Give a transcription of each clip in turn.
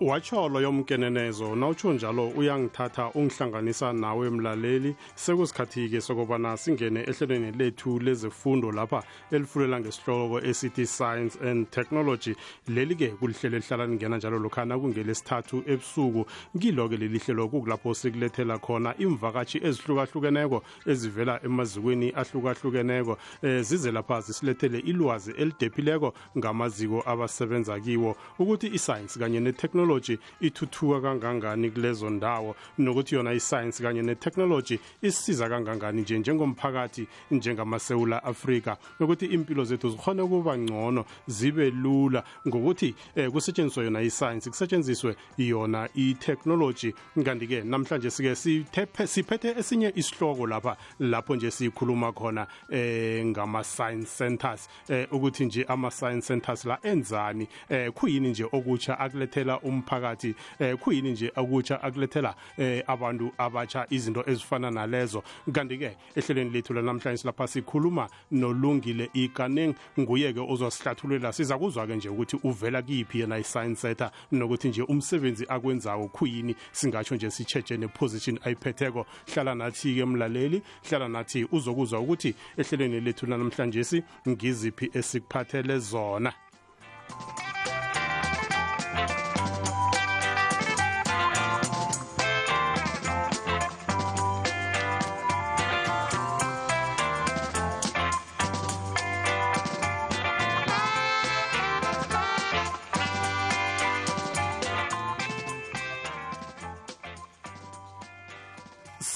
watsholo yomkenenezo nawutsho njalo uyangithatha ungihlanganisa nawe mlaleli. Sekusikhathi-ke sokubana singene ehlelweni lethu lezefundo lapha elifulela ngesihloko esithi science and technology. Leli-ke kulihlelo elihlala lingena njalo lokhana kungelesithathu ebusuku. Kilo-ke leli hlelo kukulapho sikulethela khona imvakatshi ezihlukahlukeneko ezivela emazikweni ahlukahlukeneko eh, zize lapha zisilethele ilwazi elidephileko ngamaziko abasebenza kiwo. Ukuthi isayensi kanye netechnology technology ithuthuka kangangani kulezo ndawo nokuthi yona iscience kanye netechnology isisiza kangangani nje njengomphakathi njengamasewula afrika. Nokuthi impilo zethu zikhone ukuba ngcono zibe lula. Ngokuthi eh, kusetshenziswe yona iscience kusetshenziswe yona i-technology. Kanti-ke namhlanje sike siphethe esinye isihloko lapha lapho nje sikhuluma khona eh ngama-science centers. Eh ukuthi nje ama-science centers la enzani? Eh kuyini nje okutsha akulethela um umphakathi eh kuyini nje akutsha akulethela eh abantu abatsha izinto ezifana nalezo. Kanti ke ehlelweni lethu lanamhlanje lapha sikhuluma nolungile ikaneng nguye ke ozosihlathululela. Siza kuzwa ke nje ukuthi uvela kiphi yena i-science center nokuthi nje umsebenzi akwenzawo kuyini? Singatsho nje sitsheje neposition ayiphetheko. Hlala nathi ke mlaleli hlala nathi uzokuzwa ukuthi ehlelweni lethu lanamhlanje ngiziphi esikuphathele zona.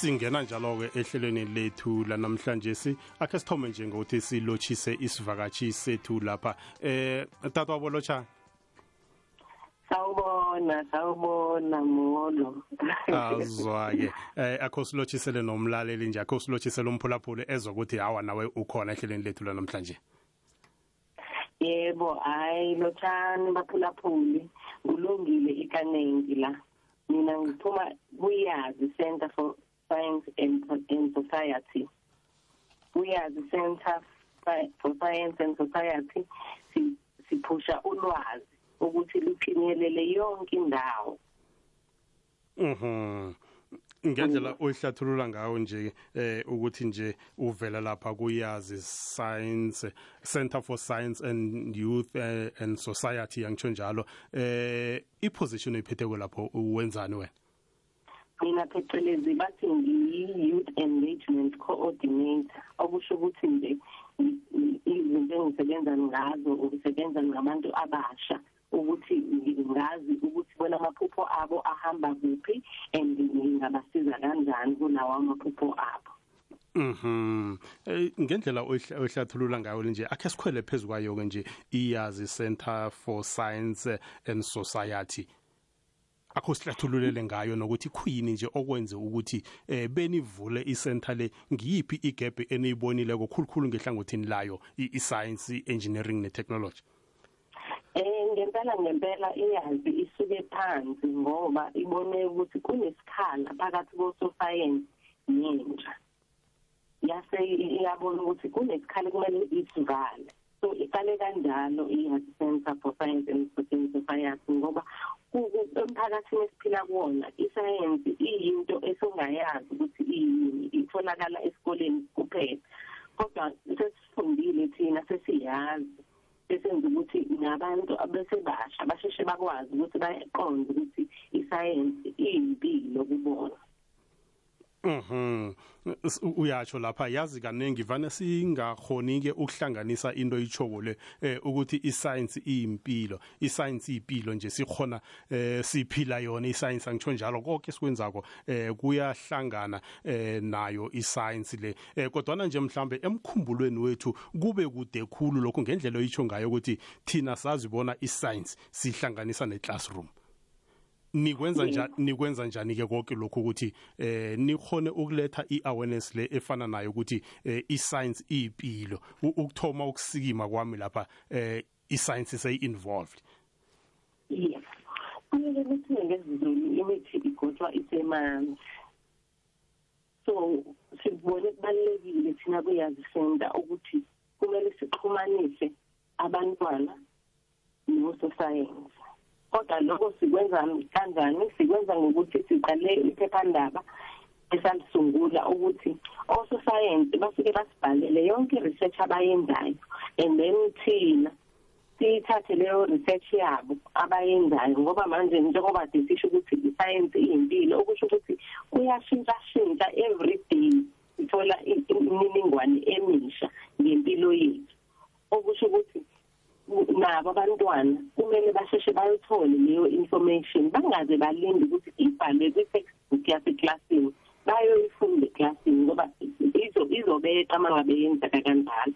Singena njalo-ke ehlelweni lethu lanamhlanje si akhe sithome nje ngokuthi silotshise isivakatshi sethu lapha. Eh tata wabolotshani sawubona sawubona molo. Azwa-ke eh akho silotshisele nomlaleli nje akho silotshisele umphulaphuli ezwa ukuthi hawa nawe ukhona ehlelweni lethu lanamhlanje. Yebo hayi lotshani baphulaphuli kulungile ikanengi la. Mina ngiphuma kuyazi center for Science and, and Society. Uyazi Center for Science and Society. Siphusha ulwazi ukuthi luphinyelele yonke indawo. Mhm. Ngendlela oyihlathulula ngawo nje eh ukuthi nje uvela lapha kuyazi science center for science and youth uh, and society yangitsho njalo eh iposition oyiphetheko lapho uwenzani wena? Mina phecelezi bathi ngiyi-youth engagement coordinator. Okusho ukuthi nje izinto engisebenza ngazo ukusebenza ngabantu abasha ukuthi ngazi ukuthi bona amaphupho abo ahamba kuphi and ngingabasiza kanjani kulawo amaphupho abo. Mhm. Eh ngendlela ohlathulula ngayo nje akhe sikhwele phezukwayo ke nje iyazi Center for Science and Society. Akho sihlathululele ngayo nokuthi khuyini nje okwenze ukuthi eh benivule isenter le. Ngiyiphi igap eniyibonile kokhulukhulu ngehlangothini layo i-science engineering ne-technology? Eh ngempela ngempela iyazi isuke phansi ngoba ibone ukuthi kunesikhala phakathi kososayensi nentsha. Yase iyabona ukuthi kunesikhala kumele isivale so iqale kanjalo i-health center for science and society ngoba emphakathini esiphila kuwona isayensi iyinto esingayazi ukuthi iyini itholakala esikoleni kuphela kodwa sesifundile thina sesiyazi esenza ukuthi nabantu abesebasha basheshe bakwazi ukuthi bayaqonda ukuthi isayensi iyimpilo kubona Mhm. Uyatsho lapha yazi kaningi vane singakhoni ke ukuhlanganisa into ichoko le eh ukuthi iscience iyimpilo iscience iyipilo nje sikhona eh siphila yona iscience angitsho njalo konke sikwenzako eh kuyahlangana nayo iscience le. Kodwa nje mhlambe emkhumbulweni wethu kube kude khulu lokho ngendlela oyitsho ngayo ukuthi thina sazibona iscience sihlanganisa neclassroom. Nikwenza njani nikwenza njani ke konke lokho ukuthi eh nikhone ukuletha iawareness le efana nayo ukuthi eh iscience iyipilo? Ukuthoma ukusikima kwami lapha eh iscience sey involved yes. Kumele ukuthi ngezizulu imithi igotshwa isemanzi. So sibone kubalekile thina kuyazi center ukuthi kumele sixhumanise abantwana no society kodwa lokho sikwenza kanjani? Sikwenza ngokuthi siqale iphephandaba esalisungula ukuthi ososayensi basuke basibhalele yonke research abayenzayo and then thina siyithathe leyo research yabo abayenzayo. Ngoba manje njengoba sisho ukuthi isayensi iyimpilo okusho ukuthi kuyashintsha shintsha every day sithola imininingwane emisha ngempilo yethu. Okusho ukuthi nabo abantwana kumele basheshe bayithole leyo information. Bangaze balinde ukuthi ibhalwe kwi-textbook yaseklasini bayoyifunda eklasini ngoba izo izobeka mangabe yenzeka kanjalo.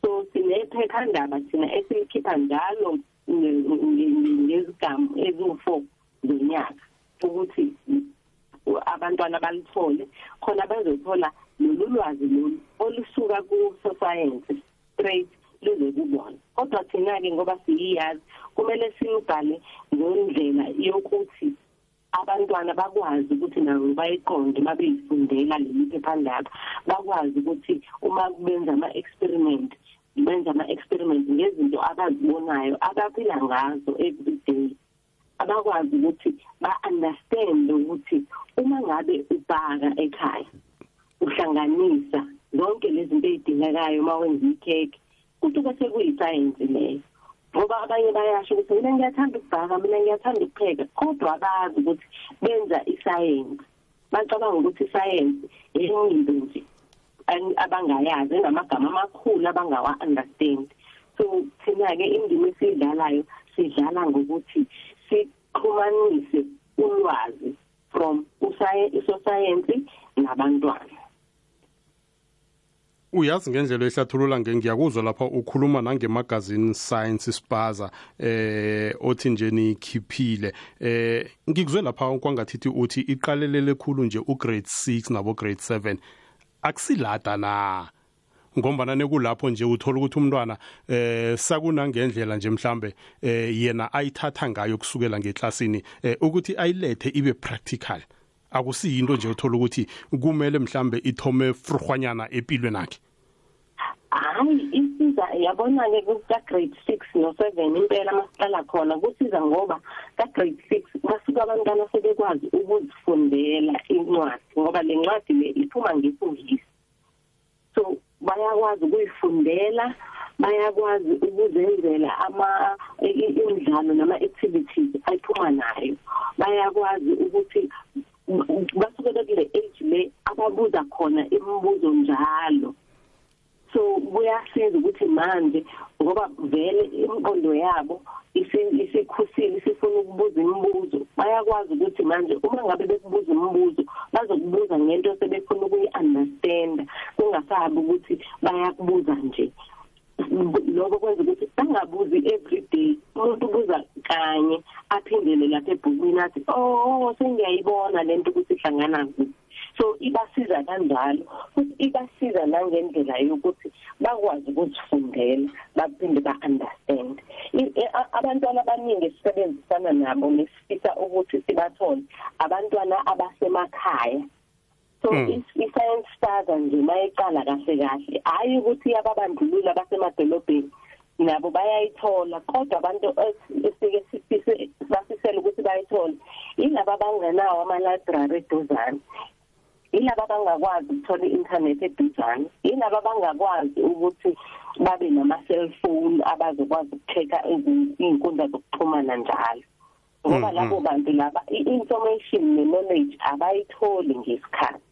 So sinephephandaba thina esilikhipha njalo ngezigamu eziwu-four zonyaka ukuthi abantwana balithole. Khona bazothola lolu lwazi lolu olusuka ku-society straight luze kubona kodwa thina-ke ngoba siyiyazi kumele silubhale ngendlela yokuthi abantwana bakwazi ukuthi nabo bayiqonde mabeyifundela leli phephandaba bakwazi ukuthi uma benza ama-experiment benza ama-experiment ngezinto abazibonayo abaphila ngazo every day. Abakwazi ukuthi ba-understand ukuthi uma ngabe ubhaka ekhaya uhlanganisa zonke lezi zinto ezidingekayo uma wenza ikhekhe kuthi bese kuyisayensi leyo ngoba abanye bayasho ukuthi mina ngiyathanda ukubhaka mina ngiyathanda ukupheka kodwa abazi ukuthi benza isayensi bacabanga ukuthi isayensi yinto nje abangayazi enamagama amakhulu abangawa understand so thina ke indima esiyidlalayo sidlala ngokuthi sixhumanise ulwazi from usayensi nabantwana. Uyazi ngendlela ehlathulula ngengiyakuzwa lapha ukhuluma nangemagazini science spaza eh othi nje nikhiphile. Eh ngikuzwe lapha kwangathithi uthi iqalelele khulu nje ugrade 6 nabo grade 7 akusilada na? Ngombana nekulapho nje uthola ukuthi umntwana eh sakunangendlela nje mhlambe eh yena ayithatha ngayo kusukela ngeklasini eh ukuthi ayilethe ibe practical. Akusiyinto nje uthola ukuthi kumele mhlambe ithome frugwanyana empilweni nakhe hayi isiza yabona ke ka grade 6 no 7 impela masiqala khona kusiza ngoba ka grade 6 basuka abantwana sebekwazi ukuzifundela incwadi ngoba le ncwadi le iphuma ngesingisi so bayakwazi ukuyifundela bayakwazi ukuzenzela imidlalo nama activities ayiphuma nayo. Bayakwazi ukuthi basuke bekule age le ababuza khona imibuzo njalo. So kuyasiza ukuthi manje ngoba vele imqondo yabo isikhusile isifuna ukubuza imibuzo bayakwazi ukuthi manje uma ngabe bekubuza imibuzo bazokubuza ngento sebefuna ukuyi-understand kungasabi ukuthi bayakubuza nje. Lokho kwenza ukuthi bangabuzi every day. Umuntu ubuza kanye aphindele lapha ebhukwini athi oh sengiyayibona lento ukuthi ihlangana kuphi. So ibasiza kanjalo futhi ibasiza nangendlela yokuthi bakwazi ukuzifundela baphinde ba-understand. Abantwana abaningi esisebenzisana nabo nesifisa ukuthi sibathole abantwana abasemakhaya so hmm. i-science starter nje mayiqala kahle kahle hayi ukuthi yababandlulula basemadolobheni nabo bayayithola kodwa abantu esike sifise basisela ukuthi bayithole yilaba abangenawo ama-library eduzane yilaba abangakwazi ukuthola i-internet eduzane yilaba abangakwazi ukuthi babe nama-cellphone abazokwazi ukucheck-a iy'nkundla zokuxhumana njalo ngoba mm, labo mm. bantu laba i-information ne-knowledge abayitholi ngesikhathi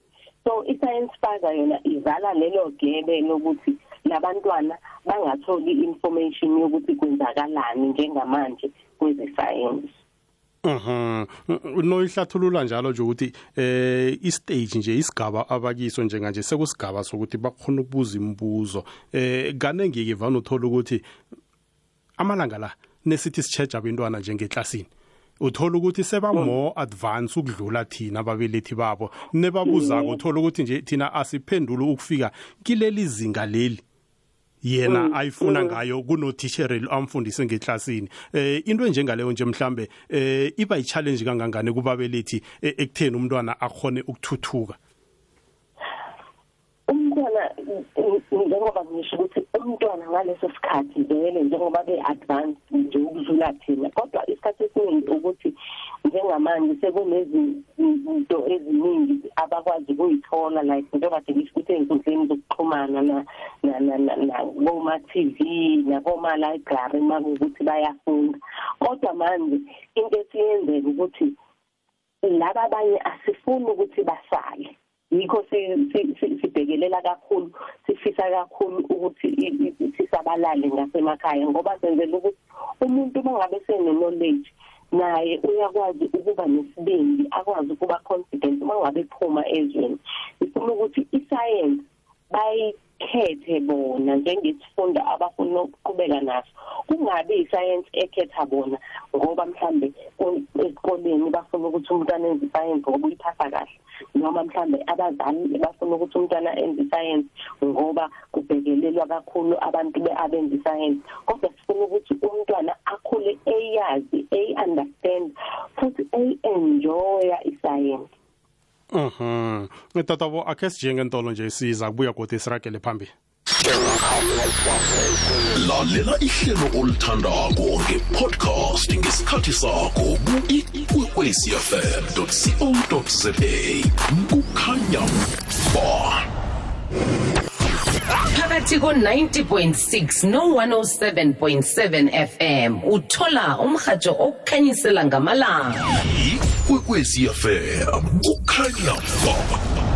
so i-science faza yona izala lelo gebe lokuthi labantwana bangatholi information yokuthi kwenzakalani njengamanje kwezesayensi Mhm. Noyihlathulula njalo nje ukuthi eh istage nje isigaba abakiso njenganje sekusigaba sokuthi bakhona ukubuza imibuzo. Eh kanenge ke vana uthola ukuthi amalanga la nesithi sicheja abantwana njengeklasini. Uthola ukuthi seba more advance ukudlula thina ababelethi babo. Nebabuzako uthola ukuthi nje thina asiphendula ukufika kileli zinga leli yena mm, ayifuna mm. ngayo kunothishere amfundise ngeklasini eh into enjengaleyo nje mhlambe eh iba i-challenge kangangane kubabelethi e, ekutheni umntwana akhone ukuthuthuka? Njengoba ngisho ukuthi umntwana ngaleso sikhathi vele njengoba be-advance nje ukudlula thina kodwa isikhathi esiningi ukuthi njengamanje sekunezinto eziningi abakwazi ukuyithola like njengoba ngisho ukuthi ey'nkundleni zokuxhumana na koma-TV nakoma-library uma kuwukuthi bayafunda. Kodwa manje into esiyenzeka ukuthi laba abanye asifuni ukuthi basale. Yikho sibhekelela kakhulu sifisa kakhulu ukuthi sisabalale ngasemakhaya ngoba senzela ukuthi umuntu mangabe sene-knowledge naye uyakwazi ukuba nesibindi akwazi ukuba confident uma ngabe ephuma ezweni. Ifuna ukuthi isayensi bayikhethe bona njengesifunda abafuna ukuqhubeka naso. Kungabi isayensi ekhetha bona ngoba mhlambe esikoleni bafuna ukuthi umntwana enze isayensi ngoba uyiphasa kahle noma mhlambe abazali bafuna ukuthi umntwana enze isayensi ngoba kubhekelelwa kakhulu abantu beabenza isayensi kodwa sifuna ukuthi umntwana akhule eyazi eyi-understand futhi eyi-enjoya isayensi Mhm. Ngitatabo akhe sijenge ntolo nje siza kubuya kodwa siragele phambili. lalela ihlelo olithandako ngepodcast ngesikhathi sakho ku-ikwekwecfm co za kukhanya ba phakathi ko-90.6 no-107.7 fm uthola umrhatsho okukhanyisela ngamalanga. Ikwekwecfm kukhanya ba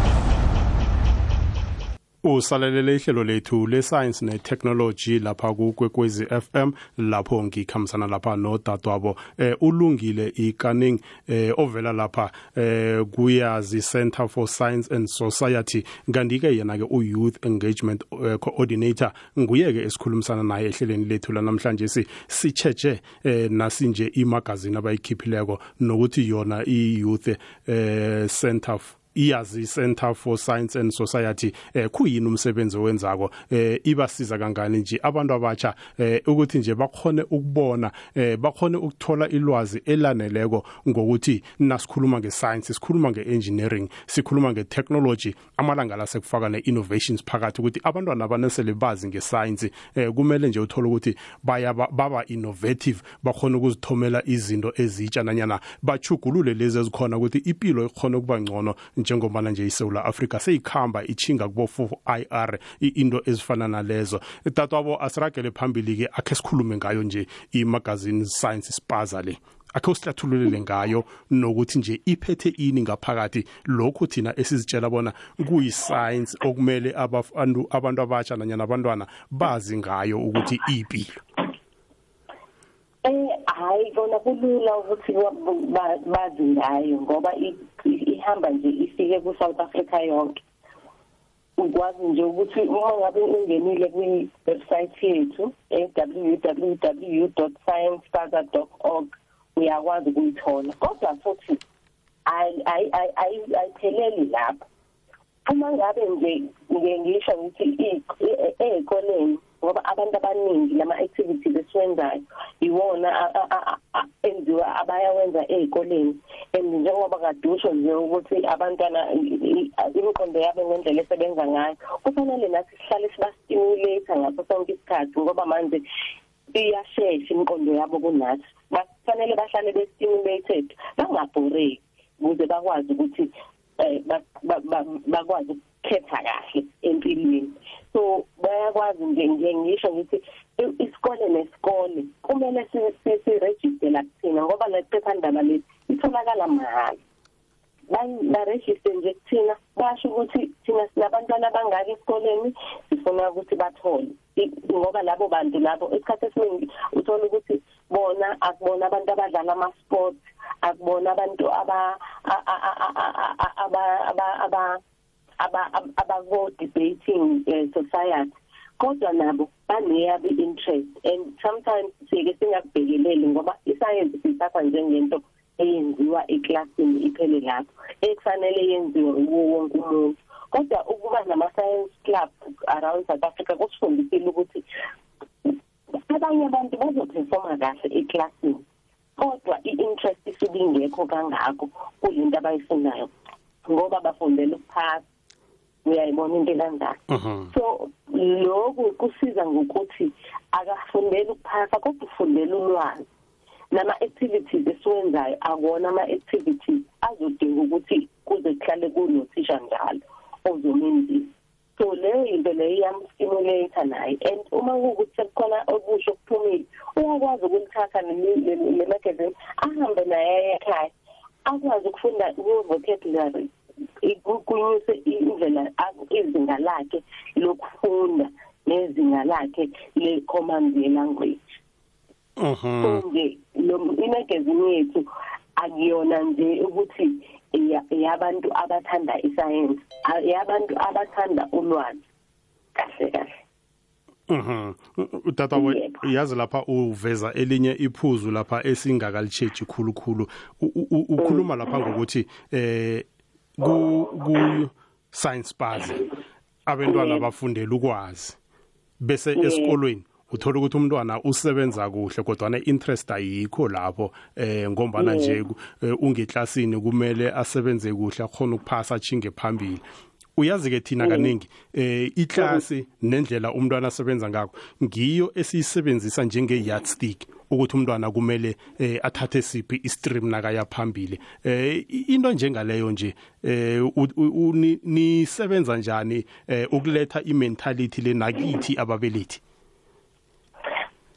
usalalele ihlelo lethu le-science ne-technology lapha kukwekwezi fm lapho ngikhambisana lapha nodadwabo eh, ulungile ikaning eh, ovela lapha eh, kuyazi center for science and society. Kanti-ke yena-ke u-youth engagement eh, coordinator. Nguye-ke esikhulumisana naye ehlelweni lethu lanamhlanje si sitshetshe eh, nasinje imagazini abayikhiphileko nokuthi yona i-youth eh, center iyazi Center for Science and Society eh kuyini umsebenzi owenzako? Eh ibasiza kangani nje abantu abatsha eh ukuthi nje bakhone ukubona eh bakhone ukuthola ilwazi elaneleko ngokuthi nasikhuluma ngescience sikhuluma ngeengineering sikhuluma ngetechnology amalanga la sekufaka ne-innovations phakathi ukuthi abantwana abanesele bazi ngescience eh kumele nje uthole ukuthi baya baba innovative bakhona ukuzithomela izinto ezitsha nanyana bachugulule lezi ezikhona ukuthi impilo ikhona ukuba ngcono njengobana nje iSouth Africa seyikhamba ichinga kubo 4IR into ezifana nalezo. Tatwabo asiragele phambili ke akhe sikhulume ngayo nje imagazine science spaza le. Akhe usihlathululele ngayo nokuthi nje iphethe ini ngaphakathi. Lokhu thina esizitshela bona kuyi-science okumele abantu abantu abatsha nanyana abantwana bazi ngayo ukuthi iyipilo Eh hayi kona kulula ukuthi bazi ngayo ngoba ihamba nje ifike ku South Africa yonke ukwazi nje ukuthi uma ngabe ungenile kwi-website yethu www.sciencespaza.org uyakwazi ukuyithola kodwa futhi ayipheleli lapho uma ngabe nje ngisho ukuthi ey'koleni ngoba abantu abaningi lama activities esiwenzayo iwona enziwa abayawenza ey'koleni and njengoba kadusho nje ukuthi abantwana imiqondo yabo ngendlela esebenza ngayo kufanele nathi sihlale sibastimulate ngaso sonke isikhathi ngoba manje iyashesha imiqondo yabo kunathi. Kufanele bahlale bestimulated bangabhoreki ukuze bakwazi ukuthi eh, bakwazi ukukhetha kahle empilweni. So bayakwazi nje nje ngisho ngithi isikole nesikole kumele si register la kuthina ngoba le phephandaba leli itholakala mahhala baregister nje kuthina basho ukuthi thina sinabantwana abangaki esikoleni sifuna ukuthi bathole ngoba labo bantu labo esikhathi esiningi uthola ukuthi bona akubona abantu abadlala ama sports akubona abantu aba aba aba abako debating uh, society kodwa nabo baneyabo interest and sometimes sike singakubhekeleli ngoba iscience sithatha njengento eyenziwa eclassini iphele lapho ekufanele yenziwe uwo wonke umuntu kodwa ukuba nama science club around South Africa kusifundisile ukuthi abanye abantu bazoperforma kahle eclassini kodwa i-interest isuke ingekho kangako kulinto abayifunayo ngoba bafundela ukuphasa. Uyayibona into kanjani so lokhu kusiza ngokuthi akafundeli ukuphasa kodwa ufundela ulwazi. Nama-activities esiwenzayo akuwona ama-activities azodinga ukuthi kuze kuhlale kunothisha njalo ozomenzisa. So leyo into leyo iyamstimulator naye. And uma kuwukuthi sekukhona okusho okuphumile uyakwazi ukulithatha le magazine ahambe naye ekhaya akwazi ukufunda vocabulary kunyuse indlela izinga lakhe lokufunda nezinga lakhe le-command ye-language so nje lo imagazine yethu akuyona nje ukuthi yabantu abathanda isayensi yabantu abathanda ulwazi kahle kahle. Mhm. Utata we yazi lapha uveza elinye iphuzu lapha esingakalichechi khulukhulu. Ukhuluma lapha ngokuthi eh ku science base abantwana bafundela ukwazi. Bese esikolweni uthola ukuthi umntwana usebenza kuhle kodwa ne interest ayikho lapho eh ngombana nje ungeklasini kumele asebenze kuhle akhona ukuphasa chinge phambili. Uyazi ke thina kaningi eh iklasi nendlela umntwana asebenza ngakho ngiyo esiyisebenzisa njenge yardstick ukuthi umntwana kumele eh, athathe siphi istream nakaya phambili. Eh into njengaleyo nje eh nisebenza njani ukuletha imentality le nakithi ababelethi?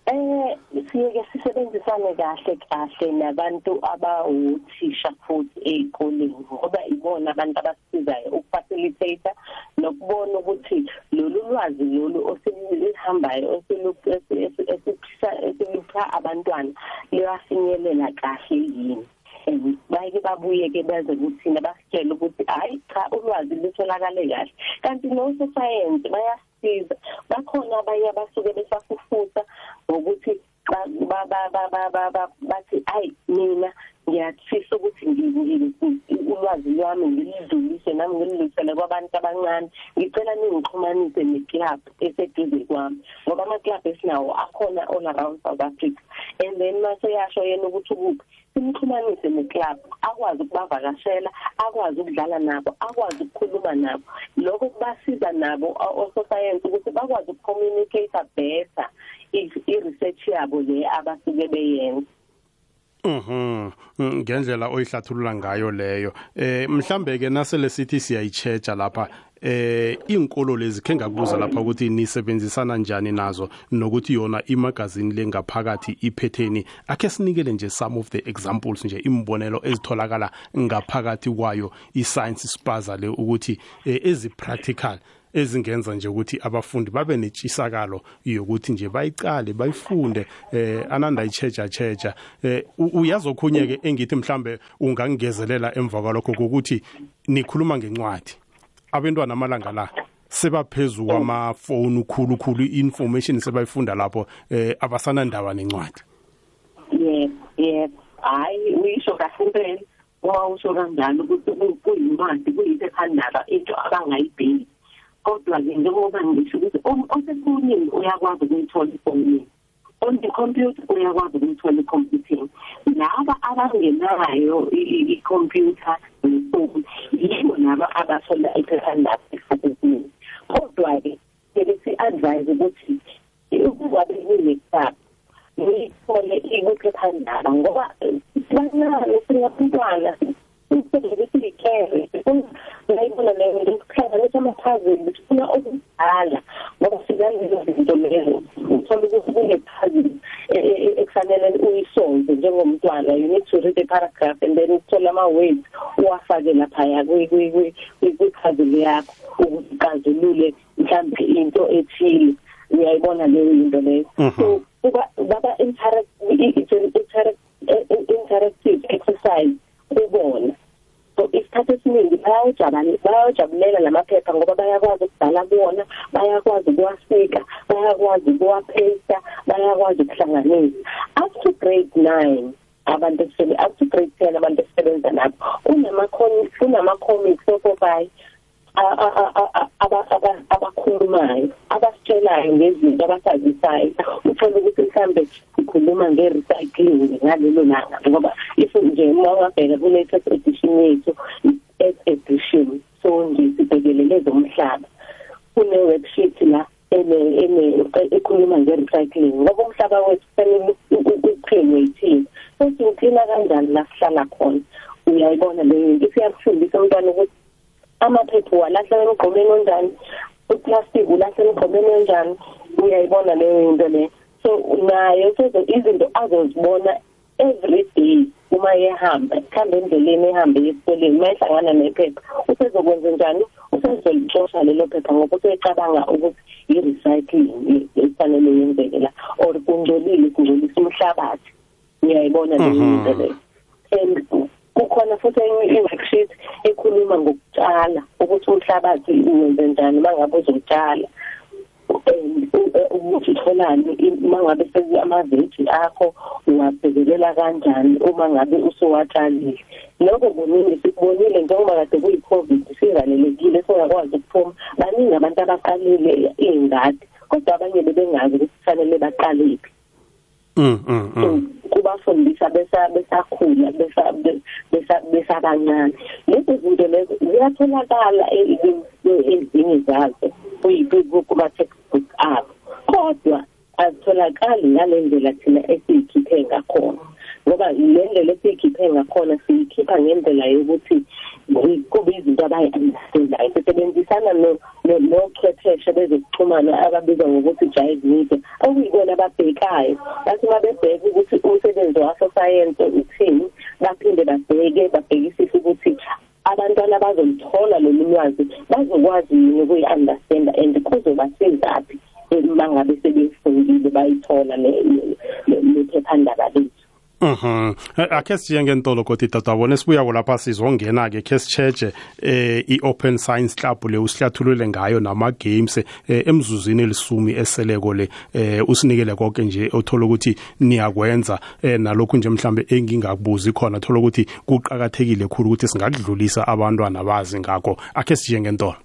Eh siyeke sisebenzisane kahle kahle nabantu abawuthisha futhi ezikoleni ngoba ibona abantu abasizayo ukufacilitate nokubona ukuthi lolu lwazi lolu oselihambayo oselupha abantwana liyafinyelela kahle yini? And bayike babuye ke beze kuthina basitshela ukuthi hayi cha ulwazi litholakale kahle. Kanti no science bayasiza. Bakhona abanye abasuke besafufusa ngokuthi bathi hayi mina ngiyafisa ukuthi ulwazi lwami ngilidlulise nami ngilidlulisele kwabantu abancane ngicela ningixhumanise neclub eseduze kwami ngoba ama-club esinawo akhona all around South Africa and then mase yasho yena ukuthi ukuphi simxhumanise neclub akwazi ukubavakashela akwazi ukudlala nabo akwazi ukukhuluma nabo lokho kubasiza nabo ososayensi ukuthi bakwazi ukucommunicate better i-research yabo le abasuke beyenza. Mhm ngendlela oyihlathulula ngayo leyo. Eh mhlambe ke nasele sithi siyayichecha lapha eh inkolo lezi khe ngakubuza lapha ukuthi nisebenzisana njani nazo nokuthi yona imagazini lengaphakathi iphetheni akhe sinikele nje some of the examples nje imbonelo ezitholakala ngaphakathi kwayo i-science spaza le ukuthi ezi practical ezingenza nje ukuthi abafundi babe netshisakalo yokuthi nje bayicale bayifunde eh ananda ichecha checha eh uyazokhunye ke engithi mhlambe ungangezelela emva kwalokho ukuthi nikhuluma ngencwadi. Abantwana amalanga la sebaphezulu kwamafoni khulu khulu information sebayifunda lapho eh abasanandaba nencwadi. Yebo yebo. Hayi uyisho kahle uma usho kanjalo ukuthi kuyincwadi kuyiphephandaba into abangayibheki. Kodwa-ke njengoba ngisho ukuthi osefonini uyakwazi ukuyithola ifonini on the computer uyakwazi ukuyithola i-computing laba abangenayo i-computer nefoni yibo laba abathola iphephandaba esikhathini kodwa-ke besi-advise ukuthi ukuba bekune-club uyithole ikwiphephandaba ngoba sibancane singabantwana sisebenzisa ukuhlanganisa ama-puzzle sifuna okudala ngoba sizazizo zinto lezo. Uthola ukuthi kune-puzzle ekufanele uyisolve njengomntwana. You need to read a paragraph and then uthole ama-words uwafake laphaya kwi-puzzle yakho ukuthi uxazulule mhlawumbe into ethile. Uyayibona leyo into leyo. So kuba baba interactive exercise kubona so isikhathi esiningi bayawajabulela lamaphepha ngoba bayakwazi ukubhala kuwona bayakwazi ukuwasika bayakwazi ukuwaphesta bayakwazi ukuhlanganisa up to grade 9 abantu esebe up to grade 10 abantu esebenza nabo kunama kunama comics opopayi abakhulumayo abasitshelayo ngezinto abasazisayo uthola ukuthi mhlambe sikhuluma nge-recycling ngalelo langa ngoba if nje uma ungabheka kule-first edition yethu i-eighth edition so nje sibhekelele zomhlaba. Kune-worksheet la ekhuluma nge-recycling ngoba umhlaba wethu kufanele ucleanwe yithina futhi uphila kanjani la sihlala khona? Uyayibona leyo into isiyakufundisa umntwana ukuthi amaphepha walahla emgqomeni onjani uplastic ulahla emgqomeni onjani? Uyayibona leyo into le so naye izinto azozibona every day uma ehamba khamba endleleni ehambe esikoleni. Mayihlangana nephepha usezokwenza njani? Usezolixosha lelo phepha ngoba usecabanga ukuthi i-recycling efanele yenzeke la or kungcolile kungcolisa umhlabathi. Ngiyayibona leyo Mhm. into leyo. And kukhona futhi enye i-worksheet ekhuluma ngokutshala ukuthi umhlabathi uwenze njani mangabe uzotshala. And ukuthi utholani mangabe sekuyamaveji akho uwabhekelela kanjani uma ngabe usuwatshalile. lokho kuningi sikubonile njengoba kade kuyi-covid sivalelekile singakwazi ukuphuma. Baningi abantu abaqalile iy'ngadi kodwa abanye bebengazi ukuthi kufanele baqalephi Mm mm mm. kubafundisa besa besakhula besa besa besabancane. Lezi zinto lezo ziyatholakala ezinye zazo kuma textbook abo kodwa azitholakali ngale ndlela thina esiyikhiphe ngakhona. Ngoba le ndlela esiyikhiphe ngakhona siyikhipha ngendlela yokuthi kube izinto abayi-understandayo sisebenzisana nochwepheshe bezokuxhumana ababizwa ngokuthi jive media. Okuyibona ababhekayo. Bathi uma bebheka ukuthi umsebenzi wasosayensi uthini baphinde babheke babhekisise ukuthi abantwana bazolithola lolu lwazi bazokwazi yini ukuyi-understanda and kuzobasizaphi uma ngabe sebefundile bayithola lephephandaba lethu Mhm. Akhe siye ngentolo kodwa dadabone sibuyako lapha sizongena ke ke sicheche eh iOpen Science Club le usihlathulule ngayo nama games eh, emzuzwini elisumi eseleko le eh usinikele konke nje othola ukuthi niyakwenza eh nalokhu nje mhlambe engingakubuzi khona thola ukuthi kuqhakathekile khulu ukuthi singakudlulisa abantwana bazi ngakho akhe siye ngentolo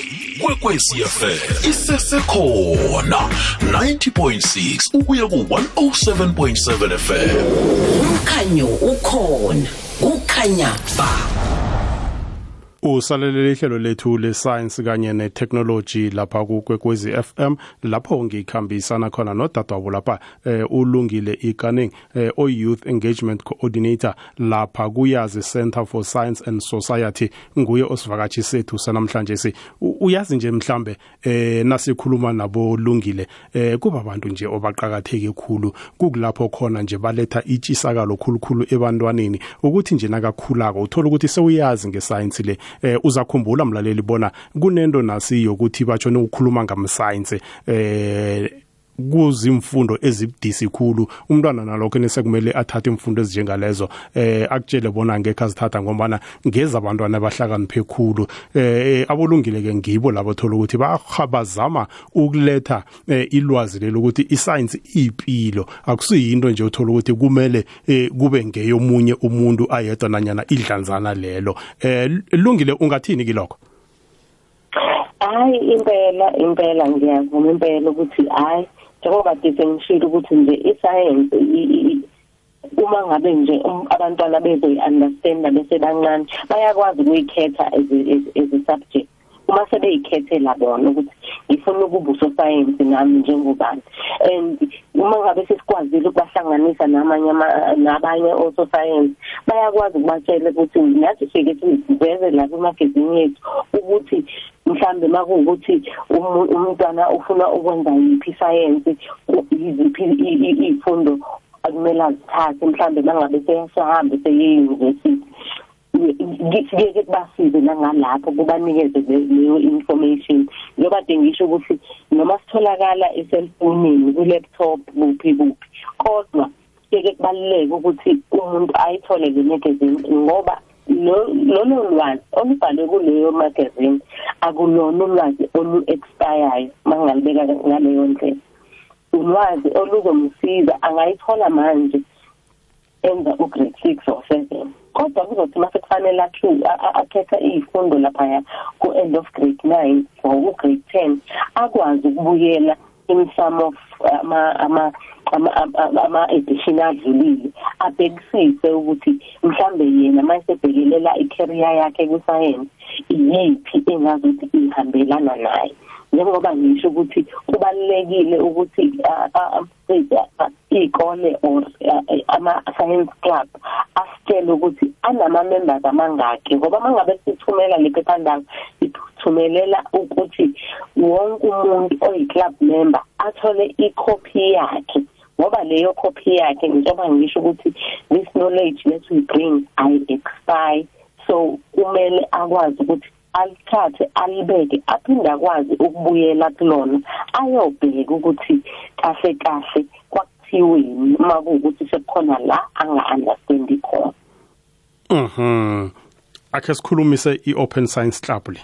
Ikwekwecfm isesekhona 90.6 ukuya ku-107.7 fm umkhanyo ukhona. Kukhanya ba usalelele ihlelo lethu le-science kanye ne-technology lapha kukwekwezi FM lapho ngikhambisana khona nodadwabo lapha eh, ulungile ikaning eh, o-youth engagement coordinator lapha kuyazi center for science and society nguye osivakatshi sethu sanamhlanje si. Uyazi nje mhlambe eh nasikhuluma nabo lungile eh kuba abantu nje obaqhakatheke khulu. Kukulapho khona nje baletha itshisakalo khulukhulu ebantwaneni. Ukuthi nje nakakhulako uthola ukuthi sewuyazi ngescience le. Eh uzakhumbula mlaleli bona kunento nasi yokuthi batsho ukukhuluma ngamscience eh kuzimfundo ezibudisi khulu. Umntwana nalokho nesekumele athathe imfundo ezinjengalezo. Eh akutshele bona ngeke azithatha ngombana ngeza abantwana abahlakaniphe khulu. Eh abolungile ke ngibo labo thola ukuthi bazama ukuletha eh, ilwazi lelo ukuthi iscience iyipilo. Akusiyinto nje uthola ukuthi kumele eh, kube ngeyomunye umuntu ayedwa nanyana idlanzana lelo. Eh lungile ungathini kilokho hayi impela impela ngiyavuma impela ukuthi hayi. Njengoba kade sengishilo ukuthi nje isayensi uma ngabe nje um- abantwana bezoyi-understanda bese bancane bayakwazi ukuyikhetha as a- subject. Uma sebeyikhethela bona ukuthi ngifuna ukuba usosayensi nami njengobani. And uma ngabe sesikwazile ukubahlanganisa namanye ama- nabanye ososayensi bayakwazi ukubatshela ukuthi nathi sike siveze lapha emagazini yethu ukuthi mhlambe makuwukuthi umu- umntwana ufuna ukwenza yiphi isayensi yiziphi i- i- iy'fundo akumele azithathe mhlambe mangabe seyahambe seye-university ngeke kubasize nangalapho kubanikeze le- leyo information. Njengoba de ngisho ukuthi noma sitholakala eselfonini ku-laptop kuphi kuphi kodwa keke kubaluleke ukuthi umuntu ayithole le magazine ngoba lo- lolo lwazi olubhalwe kuleyo magazine akulona ulwazi olu-expireyo uma ngalibeka ngaleyo ndlela. Ulwazi oluzomsiza angayithola manje enza ugrade 6 or 7 kodwa kuzothi mase kufanele akhetha izifundo lapha ku end of grade 9 for ugrade 10 akwazi ukubuyela in some of ama ama ama edition adlulile abhekisise ukuthi mhlambe yena mayesebhekelela i-career yakhe ku science iyiphi engazuthi ihambelana naye? Njengoba ngisho ukuthi kubalekile ukuthi iy'kole or ama science club asitshele ukuthi anama members amangaki ngoba mangabe sithumela le phephandaba sithumelela ukuthi wonke umuntu oyi club member athole icopy yakhe. Ngoba leyo copy yakhe njengoba ngisho ukuthi this knowledge that we bring i expire. So kumele akwazi ukuthi alithathe alibeke aphinde akwazi ukubuyela kulona. Ayobheka ukuthi kahle kahle kwakuthiweni uma kuwukuthi sekukhona la anga-understandi khona. Mhm. Akhe sikhulumise i-open science club le.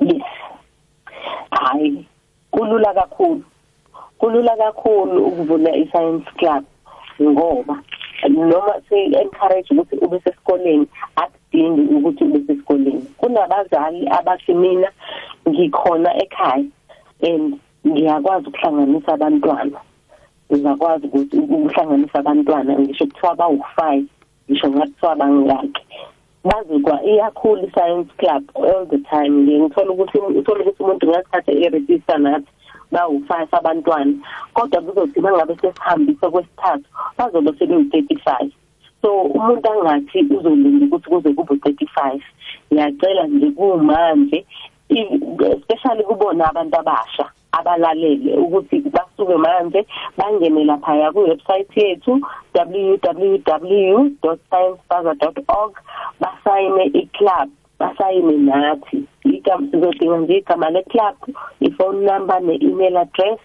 Yes. Hayi kulula kakhulu. Kulula kakhulu ukuvula i-science club ngoba noma si-encourage ukuthi ube sesikoleni akudingi ukuthi ube sesikoleni. Kunabazali abathi mina ngikhona ekhaya and ngiyakwazi ukuhlanganisa abantwana. Ngiyakwazi ukuthi ukuhlanganisa abantwana ngisho kuthiwa bawu-five ngisho ngathiwa bangaki. Baze kwa iyakhulu i-science club all the time. Ngiye ngithola ukuthi uthole ukuthi umuntu ngasithathe i-register nathi bawu-five abantwana kodwa kuzothi bangabe sesihambisa kwesithathu bazobe sebewu-thirty-five. So umuntu angathi uzolinda ukuthi kuze kube u-35 ngiyacela nje kumanje especially kubona abantu abasha abalalele ukuthi basuke manje bangene lapha ku website yethu www.sciencebaza.org basayine iclub. Basayine nathi. Igama sizodinga nje igama leclub iphone number ne-email address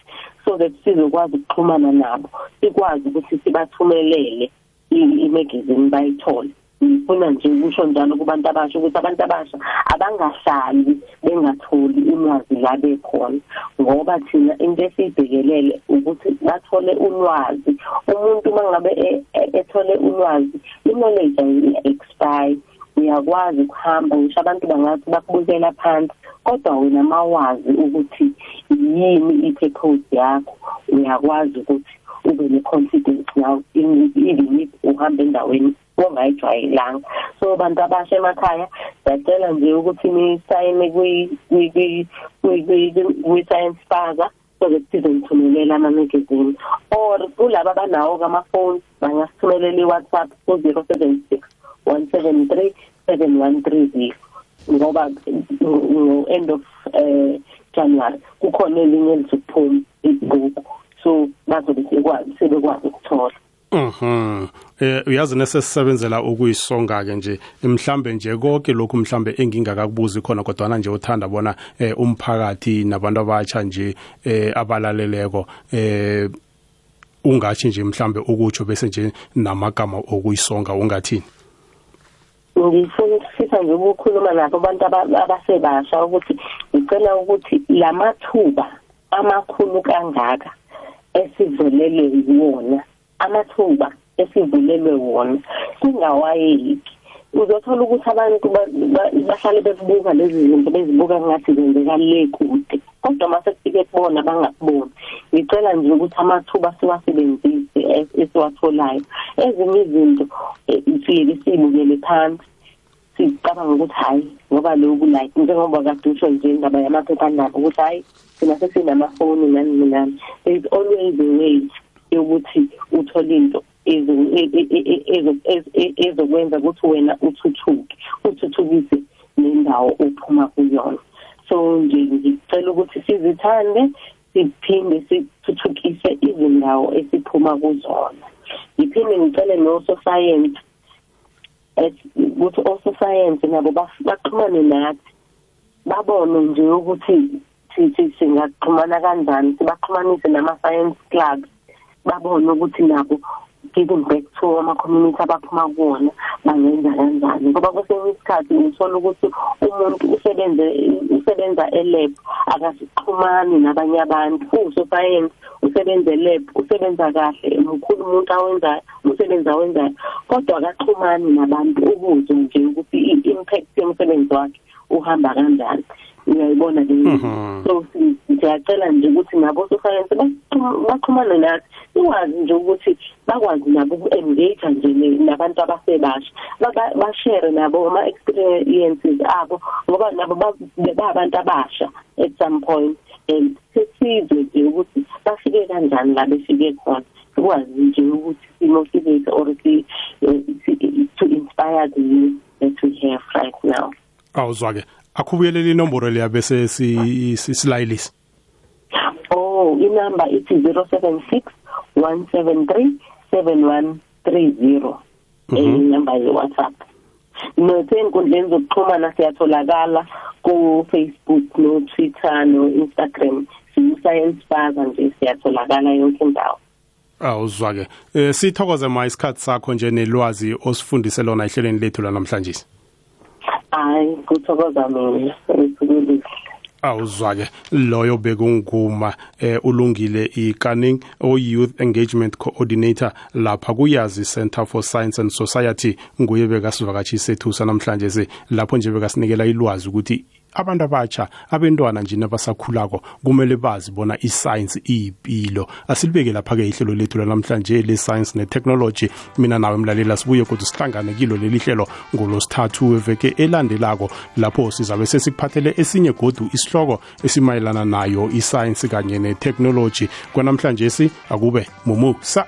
so that sizokwazi ukuxhumana nabo. Sikwazi ukuthi sibathumelele imagazine bayithole. Ngifuna nje ukusho njalo kubantu abasha ukuthi abantu abasha abangahlali bengatholi ulwazi la bekhona ngoba thina into esiyibhekelele ukuthi bathole ulwazi. Umuntu mangabe e, e, ethole ulwazi i-knowledge ayi-expire. Uyakwazi ukuhamba ngisho abantu bangathi bakubukela phansi kodwa wena mawazi ukuthi yini i-purpose yakho uyakwazi ukuthi ube ne-confidence now even if uhamba endaweni ongayijwayelanga. So abantu abasha emakhaya siyacela nje ukuthi nisayine kwi-science faza so that sizonithumelela ama-magazine or kulaba abanawo kamafoni bangasithumelela i-whatsapp ku-zero seven six one seven three seven one three zero ngoba ngo-end of uh, january kukhona elinye elizokuphuma ibhuku so bazobe sekwazi sebekwazi ukuthola Mhm. Eh uyazi nesesisebenzela ukuyisonga ke nje mhlambe nje konke lokhu mhlambe engingakakubuzi khona kodwa nje uthanda bona eh umphakathi nabantu abatsha nje eh abalaleleko eh ungathi nje mhlambe ukutsho bese nje namagama okuyisonga ungathini ngifuna ukufisa nje ukukhuluma nabo abantu abasebasha ukuthi ngicela ukuthi lamathuba amakhulu kangaka esivelelwe yiwona amathuba esivulelwe wona singawayeki. Uzothola ukuthi abantu bahlale bebuka lezi zinto bezibuka ngathi zenzeka le kude kodwa mase kufike kubona bangakuboni. Ngicela nje ukuthi amathuba siwasebenzise. Esiwatholayo ezinye izinto eh, siyeke siyibukele phansi sicabanga ukuthi hayi ngoba lokhu like njengoba kade usho nje indaba yamaphephandaba ukuthi hayi thina sesinamafoni nani nani there is always a way yokuthi uthole into ezokwenza ukuthi wena uthuthuke uthuthukise nendawo ophuma kuyona. So nje ngicela ukuthi sizithande siphinde sithuthukise izindawo esiphuma kuzona. Ngiphinde ngicele nososayensi ukuthi ososayensi nabo baxhumane nathi babone nje ukuthi sithi singaxhumana kanjani sibaxhumanise nama-science clubs babone ukuthi nabo giving back to ama-community abaphuma kuwona bangenza kanjani? Ngoba kwesinye isikhathi ngithola ukuthi umuntu usebenze usebenza elab akasixhumani nabanye abantu. Uwusosayensi usebenze lab usebenza kahle mkhulu umuntu awenza umsebenzi awenzayo kodwa akaxhumani nabantu. Ukuzwe nje ukuthi i-impact yomsebenzi wakhe uhamba kanjani. Uyayibona le Mhm. so si- siyacela nje ukuthi nabo sosayensi baxhumane nathi. Sikwazi nje ukuthi bakwazi nabo uku-engage nje ne- nabantu abasebasha. Baba- bashare nabo ama-experiences abo ngoba nabo ba- babantu abasha at some point. And sesizwe nje ukuthi bafike kanjani la befike khona. Sikwazi nje ukuthi simotivate or si- eh, si- to inspire the youth that we have right now. Awuzwa-ke. Akhubuyelele inomboro leya bese si- si- silayelise Oh, inamba ithi 076 173 7130. Eh inamba ye WhatsApp. Nothe enkundleni zokuxhumana siyatholakala ku Facebook, no Twitter, no Instagram. Science Baza nje siyatholakala yonke indawo. awuzwa-ke um sithokoze ma isikhathi sakho nje nelwazi osifundise lona ehlelweni lethu lanamhlanje Hayi, kuthokoza mina. Ngikulihle. awuzwa-ke loyo bekunguma eh ulungile ikaning o-youth engagement coordinator lapha kuyazi center for science and society nguye bekasivakatshi sethu sanamhlanje se lapho nje bekasinikela ilwazi ukuthi abantu abatsha abentwana nje nabasakhulako kumele bazi bona iscience iyipilo. Asilibeke lapha-ke ihlelo lethu lanamhlanje le-science ne-technology. Mina nawe mlalela sibuye kodwa sihlangane kilo leli hlelo ngolosithathu weveke elandelako lapho sizabe sesikuphathele esinye godu isihloko esimayelana nayo iscience kanye ne-technology. Kwanamhlanje si akube mumusa.